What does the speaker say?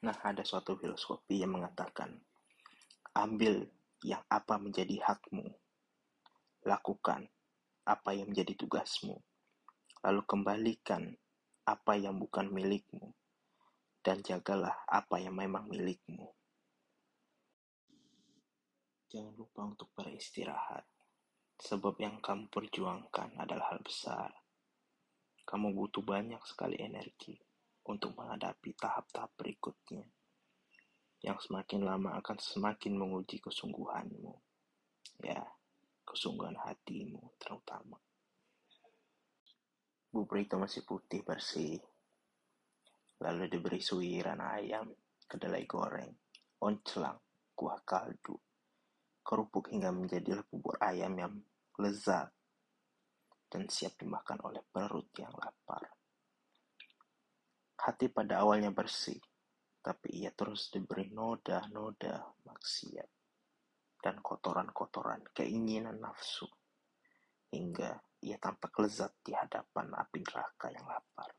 Nah, ada suatu filosofi yang mengatakan, ambil yang apa menjadi hakmu, lakukan apa yang menjadi tugasmu, lalu kembalikan apa yang bukan milikmu, dan jagalah apa yang memang milikmu. Jangan lupa untuk beristirahat, sebab yang kamu perjuangkan adalah hal besar. Kamu butuh banyak sekali energi untuk menghadapi tahap-tahap berikutnya, yang semakin lama akan semakin menguji kesungguhanmu. Ya, kesungguhan hatimu terutama. Bubur itu masih putih bersih, lalu diberi suiran ayam, kedelai goreng, oncelang, kuah kaldu, kerupuk hingga menjadi bubur ayam yang lezat dan siap dimakan oleh perut. Hati pada awalnya bersih, tapi ia terus diberi noda-noda maksiat dan kotoran-kotoran keinginan nafsu, hingga ia tampak lezat di hadapan api neraka yang lapar.